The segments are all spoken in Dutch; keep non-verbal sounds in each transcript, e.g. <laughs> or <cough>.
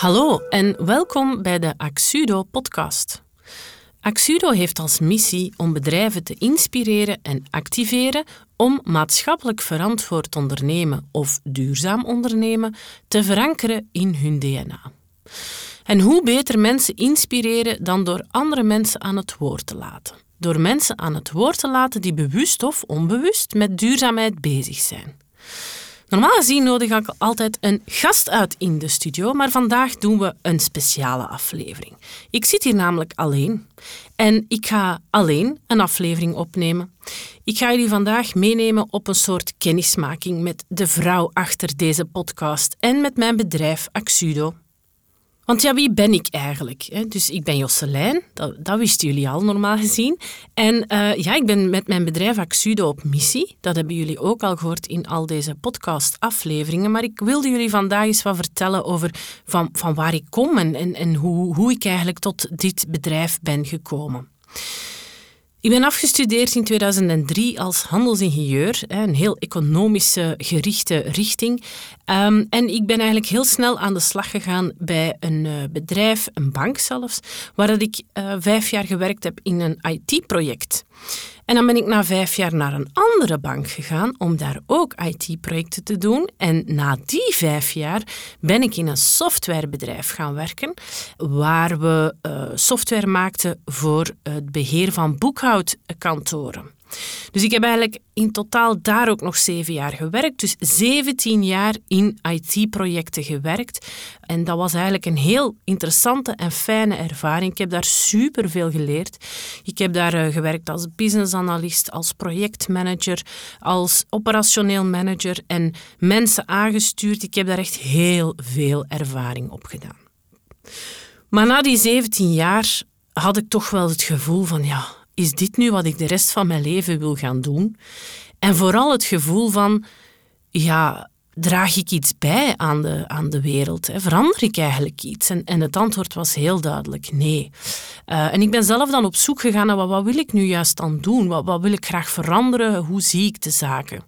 Hallo en welkom bij de Axudo podcast. Axudo heeft als missie om bedrijven te inspireren en activeren om maatschappelijk verantwoord ondernemen of duurzaam ondernemen te verankeren in hun DNA. En hoe beter mensen inspireren dan door andere mensen aan het woord te laten. Door mensen aan het woord te laten die bewust of onbewust met duurzaamheid bezig zijn. Normaal gezien nodig ik altijd een gast uit in de studio, maar vandaag doen we een speciale aflevering. Ik zit hier namelijk alleen en ik ga alleen een aflevering opnemen. Ik ga jullie vandaag meenemen op een soort kennismaking met de vrouw achter deze podcast en met mijn bedrijf Axudo. Want ja, wie ben ik eigenlijk? Dus ik ben Josselijn, dat, dat wisten jullie al normaal gezien. En uh, ja, ik ben met mijn bedrijf Axudo op missie. Dat hebben jullie ook al gehoord in al deze podcast-afleveringen. Maar ik wilde jullie vandaag eens wat vertellen over van, van waar ik kom en, en, en hoe, hoe ik eigenlijk tot dit bedrijf ben gekomen. Ik ben afgestudeerd in 2003 als handelsingenieur, een heel economische gerichte richting. Ehm, en ik ben eigenlijk heel snel aan de slag gegaan bij een eh, bedrijf, een bank zelfs, waar ik uh, vijf jaar gewerkt heb in een IT-project. En dan ben ik na vijf jaar naar een andere bank gegaan om daar ook IT-projecten te doen. En na die vijf jaar ben ik in een softwarebedrijf gaan werken, waar we uh, software maakten voor het beheer van boekhoudkantoren. Dus ik heb eigenlijk in totaal daar ook nog zeven jaar gewerkt. Dus 17 jaar in IT-projecten gewerkt. En dat was eigenlijk een heel interessante en fijne ervaring. Ik heb daar superveel geleerd. Ik heb daar uh, gewerkt als business analyst, als projectmanager, als operationeel manager en mensen aangestuurd. Ik heb daar echt heel veel ervaring op gedaan. Maar na die 17 jaar had ik toch wel het gevoel van ja, is dit nu wat ik de rest van mijn leven wil gaan doen? En vooral het gevoel van, ja, draag ik iets bij aan de, aan de wereld? Hè? Verander ik eigenlijk iets? En, en het antwoord was heel duidelijk nee. Uh, en ik ben zelf dan op zoek gegaan naar wat, wat wil ik nu juist dan doen? Wat, wat wil ik graag veranderen? Hoe zie ik de zaken?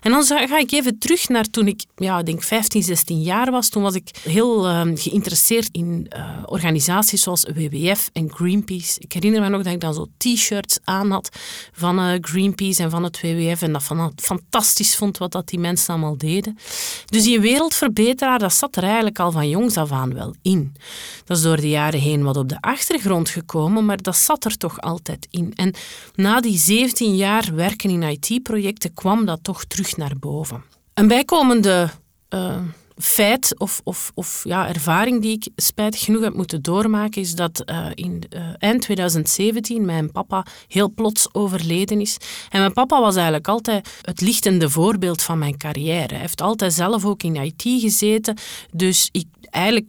En dan ga ik even terug naar toen ik, ja, ik denk 15, 16 jaar was. Toen was ik heel uh, geïnteresseerd in uh, organisaties zoals WWF en Greenpeace. Ik herinner me nog dat ik dan zo t-shirts aan had van eh, Greenpeace en van het WWF. En dat van, fantastisch vond wat dat die mensen allemaal deden. Dus die wereldverbeteraar, dat zat er eigenlijk al van jongs af aan wel in. Dat is door de jaren heen wat op de achtergrond gekomen, maar dat zat er toch altijd in. En na die 17 jaar werken in IT-projecten kwam dat toch terug naar boven. Een bijkomende uh, feit of, of, of ja, ervaring die ik spijtig genoeg heb moeten doormaken, is dat uh, in uh, eind 2017 mijn papa heel plots overleden is. En mijn papa was eigenlijk altijd het lichtende voorbeeld van mijn carrière. Hij heeft altijd zelf ook in IT gezeten, dus ik, eigenlijk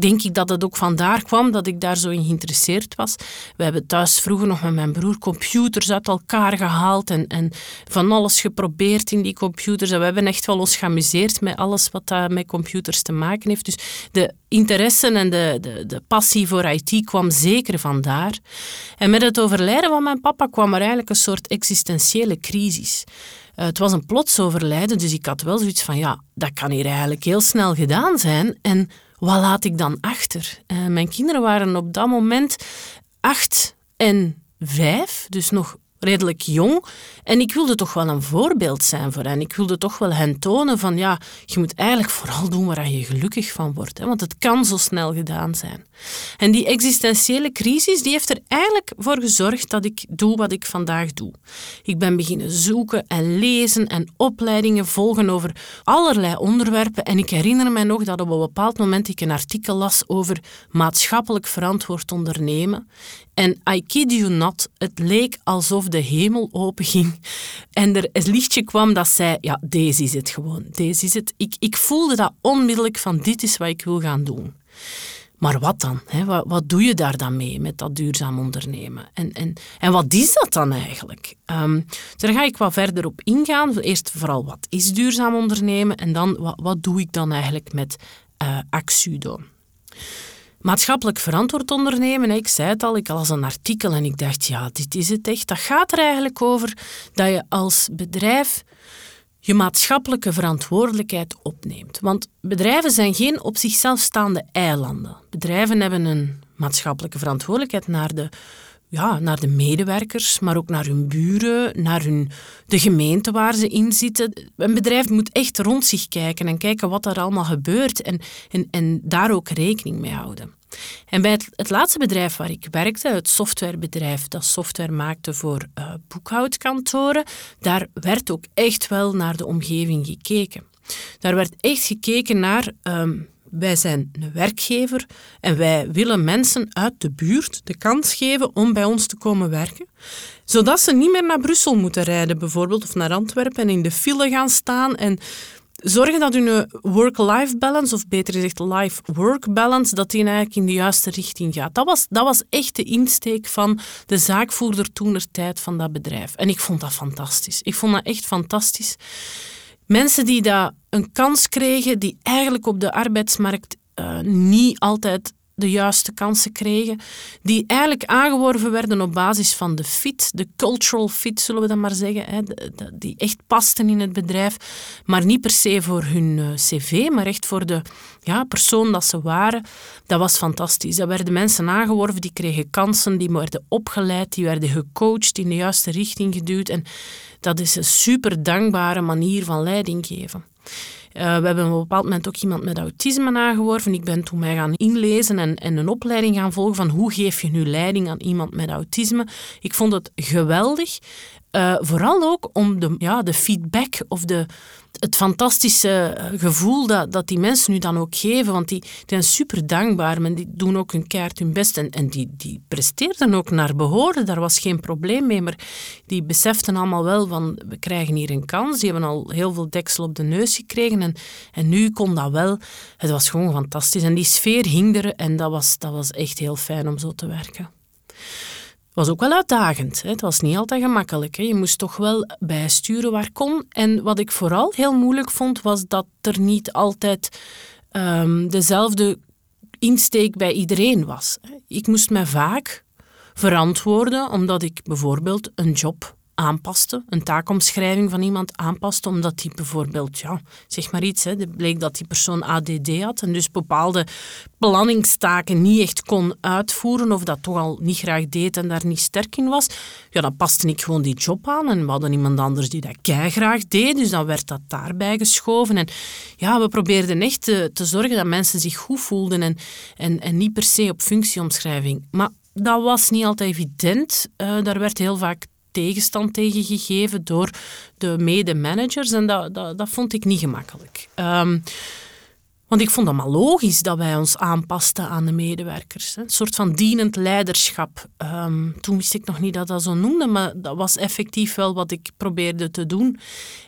denk ik dat het ook vandaar kwam dat ik daar zo in geïnteresseerd was. We hebben thuis vroeger nog met mijn broer computers uit elkaar gehaald en, en van alles geprobeerd in die computers. En we hebben echt wel ons geamuseerd met alles wat daar met computers te maken heeft. Dus de interesse en de, de, de passie voor IT kwam zeker vandaar. En met het overlijden van mijn papa kwam er eigenlijk een soort existentiële crisis. Uh, het was een plots overlijden, dus ik had wel zoiets van, ja, dat kan hier eigenlijk heel snel gedaan zijn. En wat laat ik dan achter? Uh, mijn kinderen waren op dat moment acht en vijf, dus nog redelijk jong. En ik wilde toch wel een voorbeeld zijn voor hen. Ik wilde toch wel hen tonen van ja, je moet eigenlijk vooral doen waar je gelukkig van wordt. Hè, want het kan zo snel gedaan zijn. En die existentiële crisis die heeft er eigenlijk voor gezorgd dat ik doe wat ik vandaag doe. Ik ben beginnen zoeken en lezen en opleidingen volgen over allerlei onderwerpen. En ik herinner me nog dat op een bepaald moment ik een artikel las over maatschappelijk verantwoord ondernemen. En I kid you not, het leek alsof de hemel openging en er een lichtje kwam dat zei, ja, deze is het gewoon, deze is het. Ik, ik voelde dat onmiddellijk van, dit is wat ik wil gaan doen. Maar wat dan? Hè? Wat, wat, doe je daar dan mee met dat duurzaam ondernemen? En, en, en wat is dat dan eigenlijk? Um, daar ga ik wat verder op ingaan. Eerst vooral, wat is duurzaam ondernemen? En dan, wat, wat doe ik dan eigenlijk met uh, Axudo? Maatschappelijk verantwoord ondernemen, ik zei het al, ik las een artikel en ik dacht, ja, dit is het echt. Dat gaat er eigenlijk over dat je als bedrijf je maatschappelijke verantwoordelijkheid opneemt. Want bedrijven zijn geen op zichzelf staande eilanden. Bedrijven hebben een maatschappelijke verantwoordelijkheid naar de, ja, naar de medewerkers, maar ook naar hun buren, naar hun, de gemeente waar ze in zitten. Een bedrijf moet echt rond zich kijken en kijken wat er allemaal gebeurt en, en, en daar ook rekening mee houden. En bij het, laatste bedrijf waar ik werkte, het softwarebedrijf dat software maakte voor uh, boekhoudkantoren, daar werd ook echt wel naar de omgeving gekeken. Daar werd echt gekeken naar ehm, wij zijn een werkgever en wij willen mensen uit de buurt de kans geven om bij ons te komen werken. Zodat ze niet meer naar Brussel moeten rijden, bijvoorbeeld, of naar Antwerpen en in de file gaan staan en zorgen dat hun work-life balance, of beter gezegd life-work balance, dat die eigenlijk in de juiste richting gaat. Dat was, dat was echt de insteek van de zaakvoerder toener tijd van dat bedrijf. En ik vond dat fantastisch. Ik vond dat echt fantastisch. Mensen die dat een kans kregen, die eigenlijk op de arbeidsmarkt uh, niet altijd de juiste kansen kregen, die eigenlijk aangeworven werden op basis van de fit, de cultural fit zullen we dan maar zeggen, hè, die echt pasten in het bedrijf, maar niet per se voor hun eh, cv, maar echt voor de ja, persoon dat ze waren. Dat was fantastisch. Dat werden mensen aangeworven, die kregen kansen, die werden opgeleid, die werden gecoacht, in de juiste richting geduwd en dat is een super dankbare manier van leiding geven. Uh, we hebben op een bepaald moment ook iemand met autisme aangeworven. Ik ben toen mij gaan inlezen en, en een opleiding gaan volgen van hoe geef je nu leiding aan iemand met autisme. Ik vond het geweldig. Uh, vooral ook om de, ja, de feedback of de, het fantastische eh, gevoel dat, dat die mensen nu dan ook geven. Want die, zijn super dankbaar, maar die doen ook hun keert hun best. En, en die, die presteerden ook naar behoren, daar was geen probleem mee. Maar die beseften allemaal wel van, we krijgen hier een kans. Die hebben al heel veel deksel op de neus gekregen. En, en nu kon dat wel. Het was gewoon fantastisch. En die sfeer hing er en dat was, dat was echt heel fijn om zo te werken was ook wel uitdagend. Hè. Het was niet altijd gemakkelijk. Hè. Je moest toch wel bijsturen waar kon. En wat ik vooral heel moeilijk vond, was dat er niet altijd um, dezelfde insteek bij iedereen was. Ik moest me vaak verantwoorden omdat ik bijvoorbeeld een job aanpaste, een taakomschrijving van iemand aanpaste, omdat die bijvoorbeeld, ja, zeg maar iets, hè, bleek dat die persoon ADD had en dus bepaalde planningstaken niet echt kon uitvoeren of dat toch al niet graag deed en daar niet sterk in was, ja, dan paste ik gewoon die job aan en we hadden iemand anders die dat graag deed, dus dan werd dat daarbij geschoven en ja, we probeerden echt te, zorgen dat mensen zich goed voelden en, en, en niet per se op functieomschrijving. Maar dat was niet altijd evident. Uh, daar werd heel vaak tegenstand tegen gegeven door de mede-managers. En dat, dat, dat vond ik niet gemakkelijk. Um, want ik vond het maar logisch dat wij ons aanpasten aan de medewerkers. Een soort van dienend leiderschap. Um, toen wist ik nog niet dat dat zo noemde, maar dat was effectief wel wat ik probeerde te doen.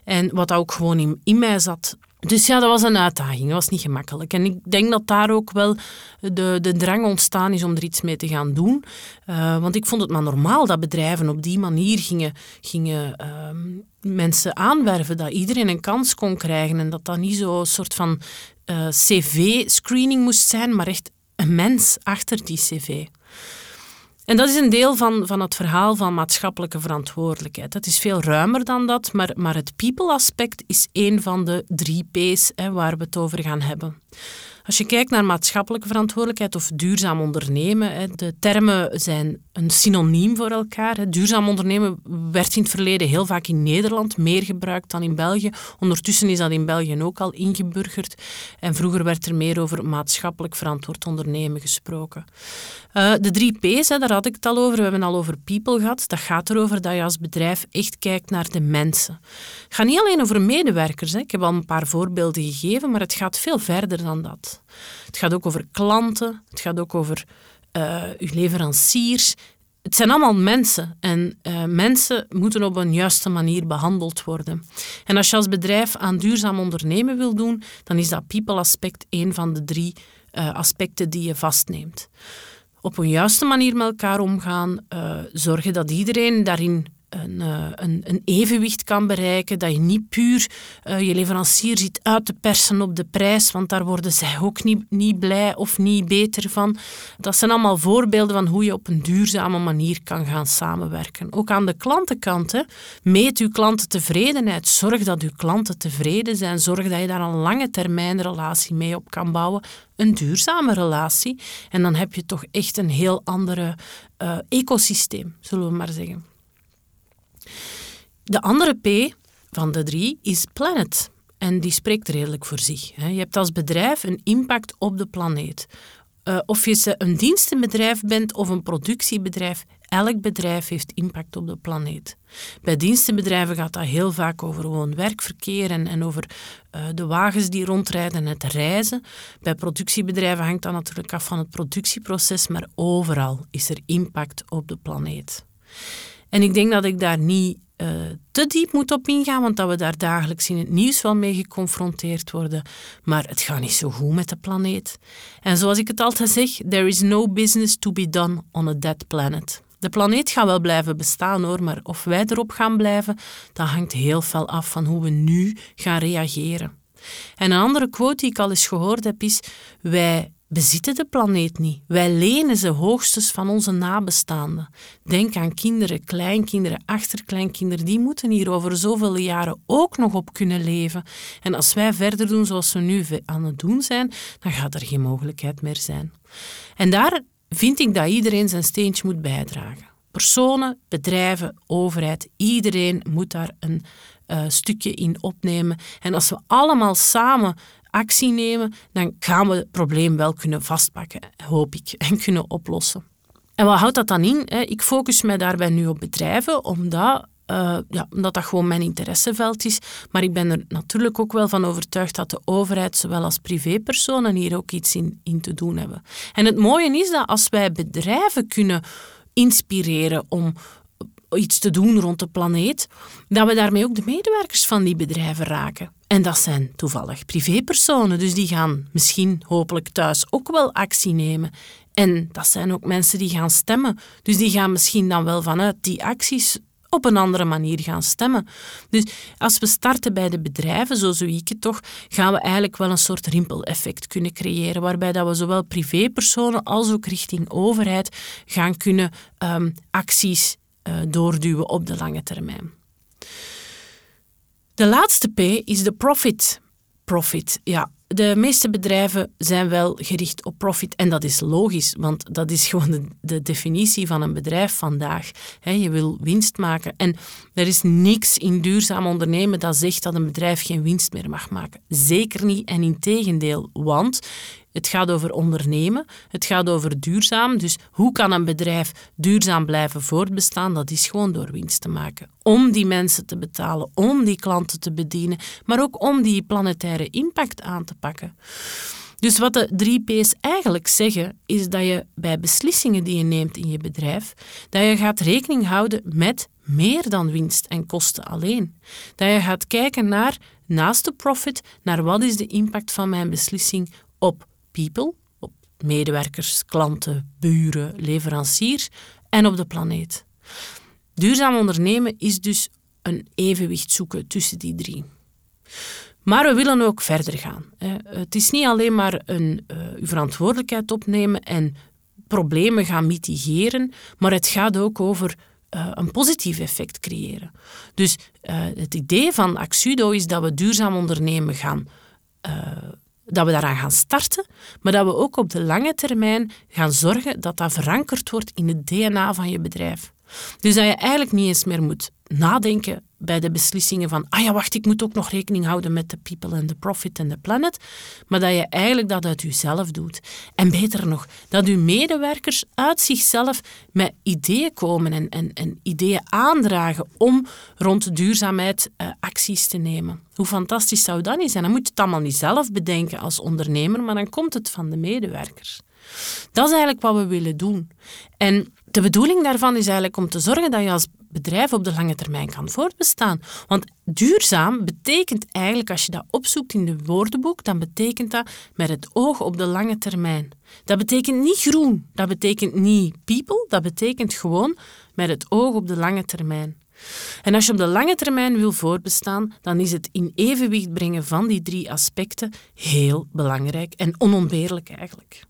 En wat ook gewoon in, in mij zat. Dus ja, dat was een uitdaging. Dat was niet gemakkelijk. En ik denk dat daar ook wel de, de drang ontstaan is om er iets mee te gaan doen. Uh, want ik vond het maar normaal dat bedrijven op die manier gingen, gingen uh, mensen aanwerven. Dat iedereen een kans kon krijgen. En dat dat niet zo'n soort van uh, cv-screening moest zijn, maar echt een mens achter die cv. En dat is een deel van, van het verhaal van maatschappelijke verantwoordelijkheid. Dat is veel ruimer dan dat, maar, maar het people-aspect is één van de drie P's hè, waar we het over gaan hebben. Als je kijkt naar maatschappelijke verantwoordelijkheid of duurzaam ondernemen, de termen zijn een synoniem voor elkaar. Duurzaam ondernemen werd in het verleden heel vaak in Nederland meer gebruikt dan in België. Ondertussen is dat in België ook al ingeburgerd. En vroeger werd er meer over maatschappelijk verantwoord ondernemen gesproken. Uh, de drie P's, daar had ik het al over. We hebben al over people gehad. Dat gaat erover dat je als bedrijf echt kijkt naar de mensen. Het gaat niet alleen over medewerkers. Hè. Ik heb al een paar voorbeelden gegeven, maar het gaat veel verder dan dat. Het gaat ook over klanten. Het gaat ook over uh, uw leveranciers. Het zijn allemaal mensen en uh, mensen moeten op een juiste manier behandeld worden. En als je als bedrijf aan duurzaam ondernemen wil doen, dan is dat people-aspect een van de drie aspecten die je vastneemt. Op een juiste manier met elkaar omgaan, zorgen dat iedereen daarin een, eh, een, een, evenwicht kan bereiken, dat je niet puur uh, je leverancier ziet uit te persen op de prijs, want daar worden zij ook niet, niet blij of niet beter van. Dat zijn allemaal voorbeelden van hoe je op een duurzame manier kan gaan samenwerken. Ook aan de klantenkant, hè. meet uw klantentevredenheid. Zorg dat uw klanten tevreden zijn. Zorg dat je daar een lange termijn relatie mee op kan bouwen. Een duurzame relatie. En dan heb je toch echt een heel andere uh, ecosysteem, zullen we maar zeggen. De andere P van de drie is planet. En die spreekt redelijk voor zich. Je hebt als bedrijf een impact op de planeet. Uh, of je een dienstenbedrijf bent of een productiebedrijf, elk bedrijf heeft impact op de planeet. Bij dienstenbedrijven gaat dat heel vaak over gewoon werkverkeer en, over uh, de wagens die rondrijden en het reizen. Bij productiebedrijven hangt dat natuurlijk af van het productieproces, maar overal is er impact op de planeet. En ik denk dat ik daar niet uh, te diep moet op ingaan, want dat we daar dagelijks in het nieuws wel mee geconfronteerd worden. Maar het gaat niet zo goed met de planeet. En zoals ik het altijd zeg, there is no business to be done on a dead planet. De planeet gaat wel blijven bestaan hoor, maar of wij erop gaan blijven, dat hangt heel veel af van hoe we nu gaan reageren. En een andere quote die ik al eens gehoord heb is: Wij bezitten de planeet niet. Wij lenen ze hoogstens van onze nabestaanden. Denk aan kinderen, kleinkinderen, achterkleinkinderen. Die moeten hier over zoveel jaren ook nog op kunnen leven. En als wij verder doen zoals we nu aan het doen zijn, dan gaat er geen mogelijkheid meer zijn. En daar vind ik dat iedereen zijn steentje moet bijdragen. Personen, bedrijven, overheid, iedereen moet daar een uh, stukje in opnemen. En als we allemaal samen actie nemen, dan gaan we het probleem wel kunnen vastpakken, hoop ik, <laughs> en kunnen oplossen. En wat houdt dat dan in? Ik focus mij daarbij nu op bedrijven, omdat uh, ja, omdat dat gewoon mijn interesseveld is. Maar ik ben er natuurlijk ook wel van overtuigd dat de overheid, zowel als privépersonen, hier ook iets in, in te doen hebben. En het mooie is dat als wij bedrijven kunnen inspireren om iets te doen rond de planeet, dat we daarmee ook de medewerkers van die bedrijven raken. En dat zijn toevallig privépersonen, dus die gaan misschien hopelijk thuis ook wel actie nemen. En dat zijn ook mensen die gaan stemmen. Dus die gaan misschien dan wel vanuit die acties op een andere manier gaan stemmen. Dus als we starten bij de bedrijven, zo zie ik het toch, gaan we eigenlijk wel een soort rimpeleffect kunnen creëren, waarbij dat we zowel privépersonen als ook richting overheid gaan kunnen um, acties doorduwen op de lange termijn. De laatste P is de profit. Profit, ja. De meeste bedrijven zijn wel gericht op profit en dat is logisch, want dat is <laughs> gewoon de, de definitie van een bedrijf vandaag. je wil winst maken en er is niks in duurzaam ondernemen dat zegt dat een bedrijf geen winst meer mag maken. Zeker niet en in tegendeel, want het gaat over ondernemen, het gaat over duurzaam. Dus hoe kan een bedrijf duurzaam blijven voortbestaan? Dat is gewoon door winst te maken. Om die mensen te betalen, om die klanten te bedienen, maar ook om die planetaire impact aan te pakken. Dus wat de drie P's eigenlijk zeggen, is dat je bij beslissingen die je neemt in je bedrijf, dat je gaat rekening houden met meer dan winst en kosten alleen. Dat je gaat kijken naar, naast de profit, naar wat is de impact van mijn beslissing op people, op medewerkers, klanten, buren, leveranciers en op de planeet. Duurzaam ondernemen is dus een evenwicht zoeken tussen die drie. Maar we willen ook verder gaan. Het is niet alleen maar een, uh, uw verantwoordelijkheid opnemen en problemen gaan mitigeren, maar het gaat ook over uh, een positief effect creëren. Dus uh, het idee van Axudo is dat we duurzaam ondernemen gaan dat we daaraan gaan starten, maar dat we ook op de lange termijn gaan zorgen dat dat verankerd wordt in het DNA van je bedrijf. Dus dat je eigenlijk niet eens meer moet nadenken bij de beslissingen van, ah ja, wacht, ik moet ook nog rekening houden met de people and the profit and the planet, maar dat je eigenlijk dat uit jezelf doet. En beter nog, dat uw medewerkers uit zichzelf met ideeën komen en, en, en ideeën aandragen om rond duurzaamheid uh, acties te nemen. Hoe fantastisch zou dat niet zijn? Dan moet je het allemaal niet zelf bedenken als ondernemer, maar dan komt het van de medewerkers. Dat is eigenlijk wat we willen doen. En de bedoeling daarvan is eigenlijk om te zorgen dat je als bedrijf op de lange termijn kan voortbestaan. Want duurzaam betekent eigenlijk, als je dat opzoekt in de woordenboek, dan betekent dat met het oog op de lange termijn. Dat betekent niet groen, dat betekent niet people, dat betekent gewoon met het oog op de lange termijn. En als je op de lange termijn wil voortbestaan, dan is het in evenwicht brengen van die drie aspecten heel belangrijk en onontbeerlijk eigenlijk.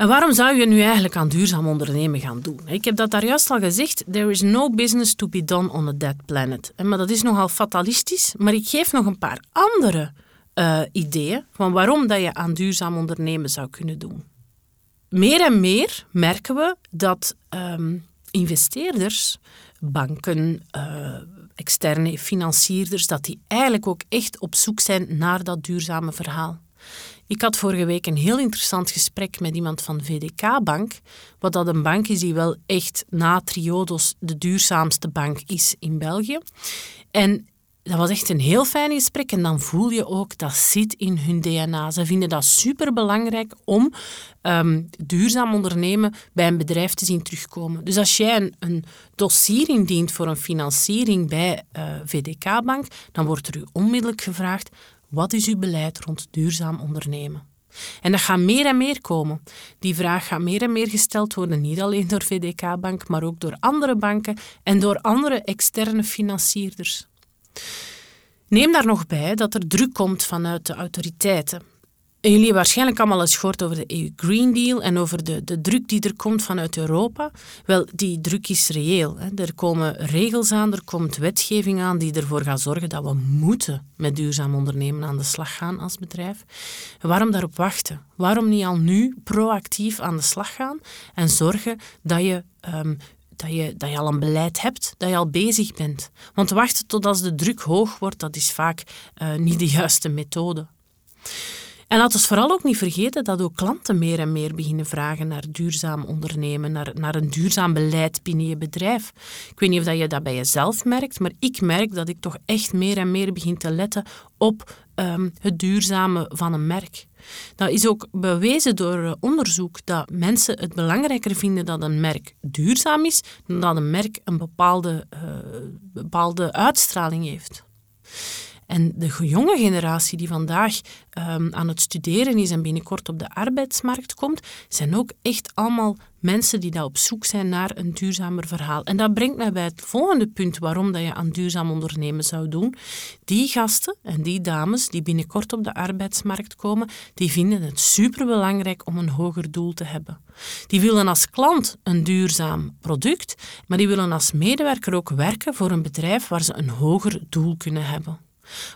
En waarom zou je nu eigenlijk aan duurzaam ondernemen gaan doen? Ik heb dat daar juist al gezegd. There is no business to be done on a dead planet. Maar dat is nogal fatalistisch. Maar ik geef nog een paar andere uh, ideeën van waarom dat je aan duurzaam ondernemen zou kunnen doen. Meer en meer merken we dat um, investeerders, banken, uh, externe financierders, dat die eigenlijk ook echt op zoek zijn naar dat duurzame verhaal. Ik had vorige week een heel interessant gesprek met iemand van VDK Bank, wat dat een bank is die wel echt na Triodos de duurzaamste bank is in België. En dat was echt een heel fijn gesprek en dan voel je ook dat zit in hun DNA. Ze vinden dat superbelangrijk om um, duurzaam ondernemen bij een bedrijf te zien terugkomen. Dus als jij een, een dossier indient voor een financiering bij eh, VDK-bank, dan wordt er u onmiddellijk gevraagd wat is uw beleid rond duurzaam ondernemen? En dat gaat meer en meer komen. Die vraag gaat meer en meer gesteld worden, niet alleen door VDK-bank, maar ook door andere banken en door andere externe financierders. Neem daar nog bij dat er druk komt vanuit de autoriteiten. Jullie hebben waarschijnlijk allemaal eens gehoord over de EU Green Deal en over de, de druk die er komt vanuit Europa. Wel, die druk is reëel. Hè. Er komen regels aan, er komt wetgeving aan die ervoor gaat zorgen dat we moeten met duurzaam ondernemen aan de slag gaan als bedrijf. waarom daarop wachten? Waarom niet al nu proactief aan de slag gaan en zorgen dat je um, dat je, dat je al een beleid hebt, dat je al bezig bent. Want wachten tot als de druk hoog wordt, dat is vaak uh, niet de juiste methode. En laten we vooral ook niet vergeten dat ook klanten meer en meer beginnen vragen naar duurzaam ondernemen, naar, naar een duurzaam beleid binnen je bedrijf. Ik weet niet of je dat bij jezelf merkt, maar ik merk dat ik toch echt meer en meer begin te letten op ehm, het duurzame van een merk. Dat is ook bewezen door eh, onderzoek dat mensen het belangrijker vinden dat een merk duurzaam is dan dat een merk een bepaalde, uh, bepaalde uitstraling heeft. En de jonge generatie die vandaag um, aan het studeren is en binnenkort op de arbeidsmarkt komt, zijn ook echt allemaal mensen die daar op zoek zijn naar een duurzamer verhaal. En dat brengt mij bij het volgende punt waarom dat je aan duurzaam ondernemen zou doen. Die gasten en die dames die binnenkort op de arbeidsmarkt komen, die vinden het superbelangrijk om een hoger doel te hebben. Die willen als klant een duurzaam product, maar die willen als medewerker ook werken voor een bedrijf waar ze een hoger doel kunnen hebben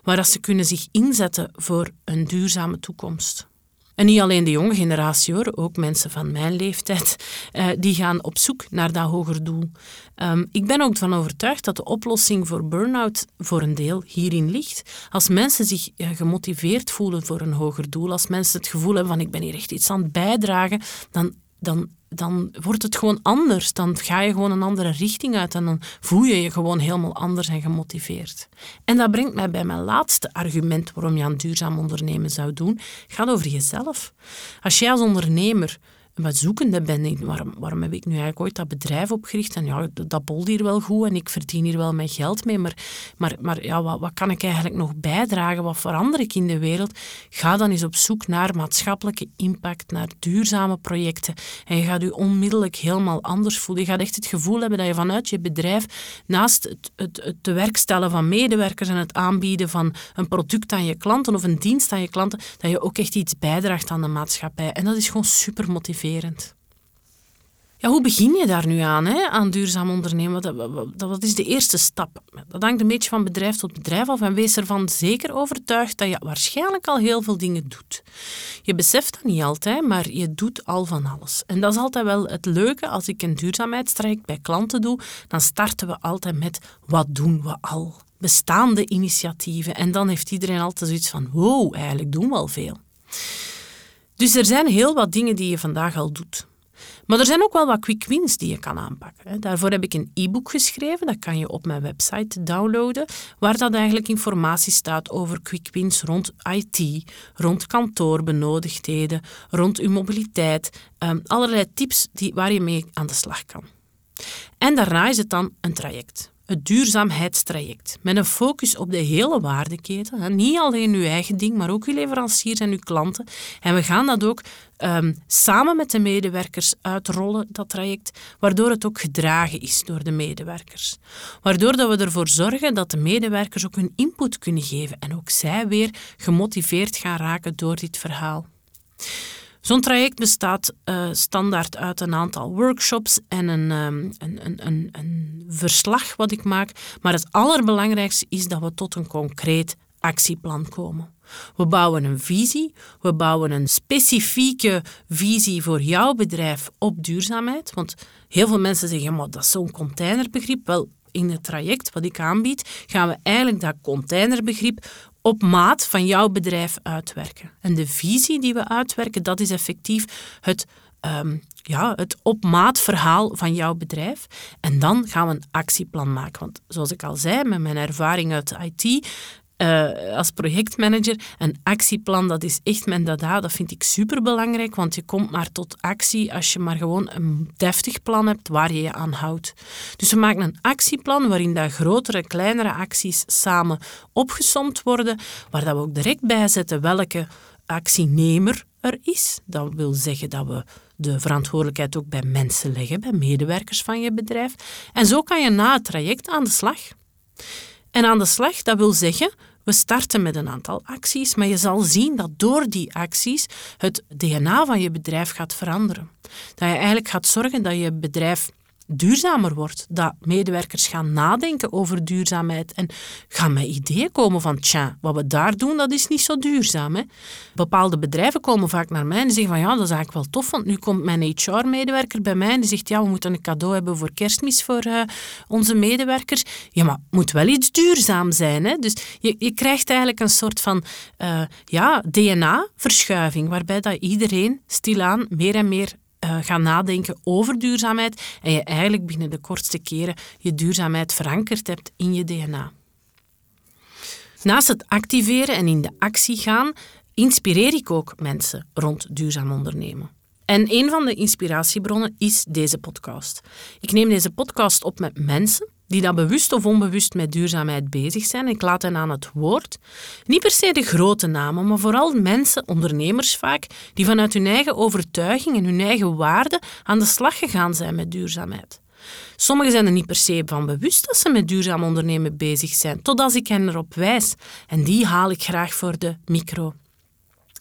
waar ze kunnen zich inzetten voor een duurzame toekomst. En niet alleen de jonge generatie hoor, ook mensen van mijn leeftijd, eh, die gaan op zoek naar dat hoger doel. Um, ik ben ook van overtuigd dat de oplossing voor burn-out voor een deel hierin ligt. Als mensen zich uh, gemotiveerd voelen voor een hoger doel, als mensen het gevoel hebben van ik ben hier echt iets aan het bijdragen, dan, dan dan wordt het gewoon anders. Dan ga je gewoon een andere richting uit en dan voel je je gewoon helemaal anders en gemotiveerd. En dat brengt mij bij mijn laatste argument waarom je aan duurzaam ondernemen zou doen. Het gaat over jezelf. Als jij als ondernemer wat zoekende ben. Ik, waarom, waarom heb ik nu eigenlijk ooit dat bedrijf opgericht? En ja, dat bolt hier wel goed en ik verdien hier wel mijn geld mee. Maar, maar, maar ja, wat, wat kan ik eigenlijk nog bijdragen? Wat verander ik in de wereld? Ga dan eens op zoek naar maatschappelijke impact, naar duurzame projecten. En je gaat je onmiddellijk helemaal anders voelen. Je gaat echt het gevoel hebben dat je vanuit je bedrijf, naast het, het, het te van medewerkers en het aanbieden van een product aan je klanten of een dienst aan je klanten, dat je ook echt iets bijdraagt aan de maatschappij. En dat is gewoon super motiverend ja, hoe begin je daar nu aan, hè, aan duurzaam ondernemen? Dat, is de eerste stap. Dat hangt een beetje van bedrijf tot bedrijf af en wees ervan zeker overtuigd dat je waarschijnlijk al heel veel dingen doet. Je beseft dat niet altijd, maar je doet al van alles. En dat is altijd wel het leuke als ik een duurzaamheidstraject bij klanten doe, dan starten we altijd met wat doen we al? Bestaande initiatieven. En dan heeft iedereen altijd zoiets van, wow, eigenlijk doen we al veel. Dus er zijn heel wat dingen die je vandaag al doet. Maar er zijn ook wel wat quick wins die je kan aanpakken. Daarvoor heb ik een e-book geschreven, dat kan je op mijn website downloaden, waar dat eigenlijk informatie staat over quick wins rond IT, rond kantoorbenodigdheden, rond uw mobiliteit, ehm, allerlei tips die, waar je mee aan de slag kan. En daarna is het dan een traject. Het duurzaamheidstraject. Met een focus op de hele waardeketen. Niet alleen uw eigen ding, maar ook uw leveranciers en uw klanten. En we gaan dat ook ehm, samen met de medewerkers uitrollen, dat traject, waardoor het ook gedragen is door de medewerkers. Waardoor dat we ervoor zorgen dat de medewerkers ook hun input kunnen geven en ook zij weer gemotiveerd gaan raken door dit verhaal. Zo'n traject bestaat uh, standaard uit een aantal workshops en een, um, een, een, een, een verslag wat ik maak. Maar het allerbelangrijkste is dat we tot een concreet actieplan komen. We bouwen een visie, we bouwen een specifieke visie voor jouw bedrijf op duurzaamheid. Want heel veel mensen zeggen, dat is zo'n containerbegrip. Wel, in het traject wat ik aanbied, gaan we eigenlijk dat containerbegrip op maat van jouw bedrijf uitwerken. En de visie die we uitwerken, dat is effectief het, um, ja, het op maat verhaal van jouw bedrijf. En dan gaan we een actieplan maken. Want zoals ik al zei, met mijn ervaring uit de IT, uh, als projectmanager, een actieplan, dat is echt mijn dada. Dat vind ik superbelangrijk, want je komt maar tot actie als je maar gewoon een deftig plan hebt waar je je aan houdt. Dus we maken een actieplan waarin dat grotere en kleinere acties samen opgesomd worden, waar dat we ook direct bijzetten welke actienemer er is. Dat wil zeggen dat we de verantwoordelijkheid ook bij mensen leggen, bij medewerkers van je bedrijf. En zo kan je na het traject aan de slag. En aan de slag, dat wil zeggen, we starten met een aantal acties, maar je zal zien dat door die acties het DNA van je bedrijf gaat veranderen. Dat je eigenlijk gaat zorgen dat je bedrijf duurzamer wordt. Dat medewerkers gaan nadenken over duurzaamheid en gaan met ideeën komen van tja, wat we daar doen, dat is niet zo duurzaam. Hè? Bepaalde bedrijven komen vaak naar mij en zeggen van ja, dat is eigenlijk wel tof, want nu komt mijn HR-medewerker bij mij en die zegt ja, we moeten een cadeau hebben voor kerstmis voor uh, onze medewerkers. Ja, maar het moet wel iets duurzaam zijn. Hè? Dus je, je krijgt eigenlijk een soort van uh, ja, DNA-verschuiving, waarbij dat iedereen stilaan meer en meer uh, gaan nadenken over duurzaamheid en je eigenlijk binnen de kortste keren je duurzaamheid verankerd hebt in je DNA. Naast het activeren en in de actie gaan, inspireer ik ook mensen rond duurzaam ondernemen. En een van de inspiratiebronnen is deze podcast. Ik neem deze podcast op met mensen die dat bewust of onbewust met duurzaamheid bezig zijn. Ik laat hen aan het woord. Niet per se de grote namen, maar vooral mensen, ondernemers vaak, die vanuit hun eigen overtuiging en hun eigen waarden aan de slag gegaan zijn met duurzaamheid. Sommigen zijn er niet per se van bewust dat ze met duurzaam ondernemen bezig zijn, totdat ik hen erop wijs. En die haal ik graag voor de micro.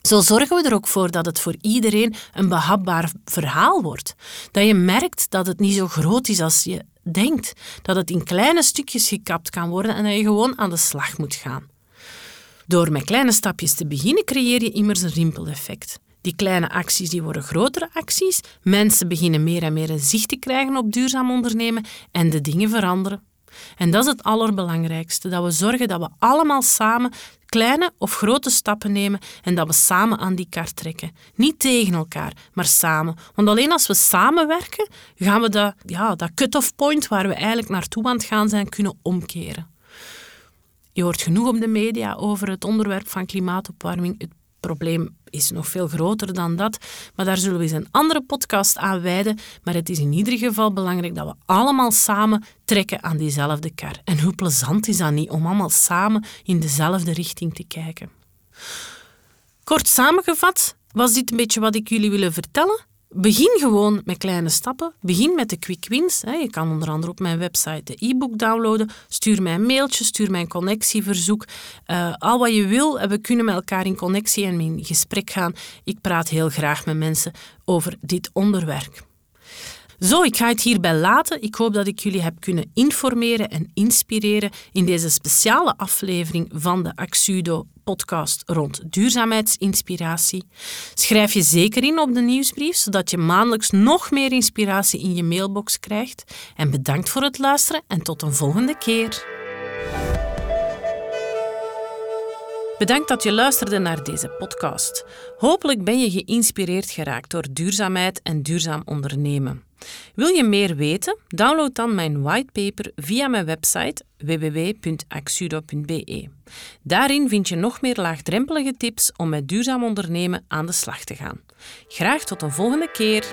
Zo zorgen we er ook voor dat het voor iedereen een behapbaar verhaal wordt. Dat je merkt dat het niet zo groot is als je denkt. Dat het in kleine stukjes gekapt kan worden en dat je gewoon aan de slag moet gaan. Door met kleine stapjes te beginnen creëer je immers een rimpeleffect. Die kleine acties die worden grotere acties. Mensen beginnen meer en meer een zicht te krijgen op duurzaam ondernemen en de dingen veranderen. En dat is het allerbelangrijkste, dat we zorgen dat we allemaal samen kleine of grote stappen nemen en dat we samen aan die kar trekken. Niet tegen elkaar, maar samen. Want alleen als we samenwerken, gaan we dat, ja, dat cut-off point waar we eigenlijk naartoe aan het gaan zijn, kunnen omkeren. Je hoort genoeg op de media over het onderwerp van klimaatopwarming. Probleem is nog veel groter dan dat. Maar daar zullen we eens een andere podcast aan wijden. Maar het is in ieder geval belangrijk dat we allemaal samen trekken aan diezelfde kar. En hoe plezant is dat niet om allemaal samen in dezelfde richting te kijken? Kort samengevat was dit een beetje wat ik jullie willen vertellen. Begin gewoon met kleine stappen. Begin met de quick wins. Je kan onder andere op mijn website de e-book downloaden. Stuur mij een mailtje, stuur mij een connectieverzoek. Uh, al wat je wil, we kunnen met elkaar in connectie en in gesprek gaan. Ik praat heel graag met mensen over dit onderwerp. Zo, ik ga het hierbij laten. Ik hoop dat ik jullie heb kunnen informeren en inspireren in deze speciale aflevering van de Axudo podcast rond duurzaamheidsinspiratie. Schrijf je zeker in op de nieuwsbrief, zodat je maandelijks nog meer inspiratie in je mailbox krijgt. En bedankt voor het luisteren en tot een volgende keer. Bedankt dat je luisterde naar deze podcast. Hopelijk ben je geïnspireerd geraakt door duurzaamheid en duurzaam ondernemen. Wil je meer weten? Download dan mijn whitepaper via mijn website www.axudo.be. Daarin vind je nog meer laagdrempelige tips om met duurzaam ondernemen aan de slag te gaan. Graag tot een volgende keer.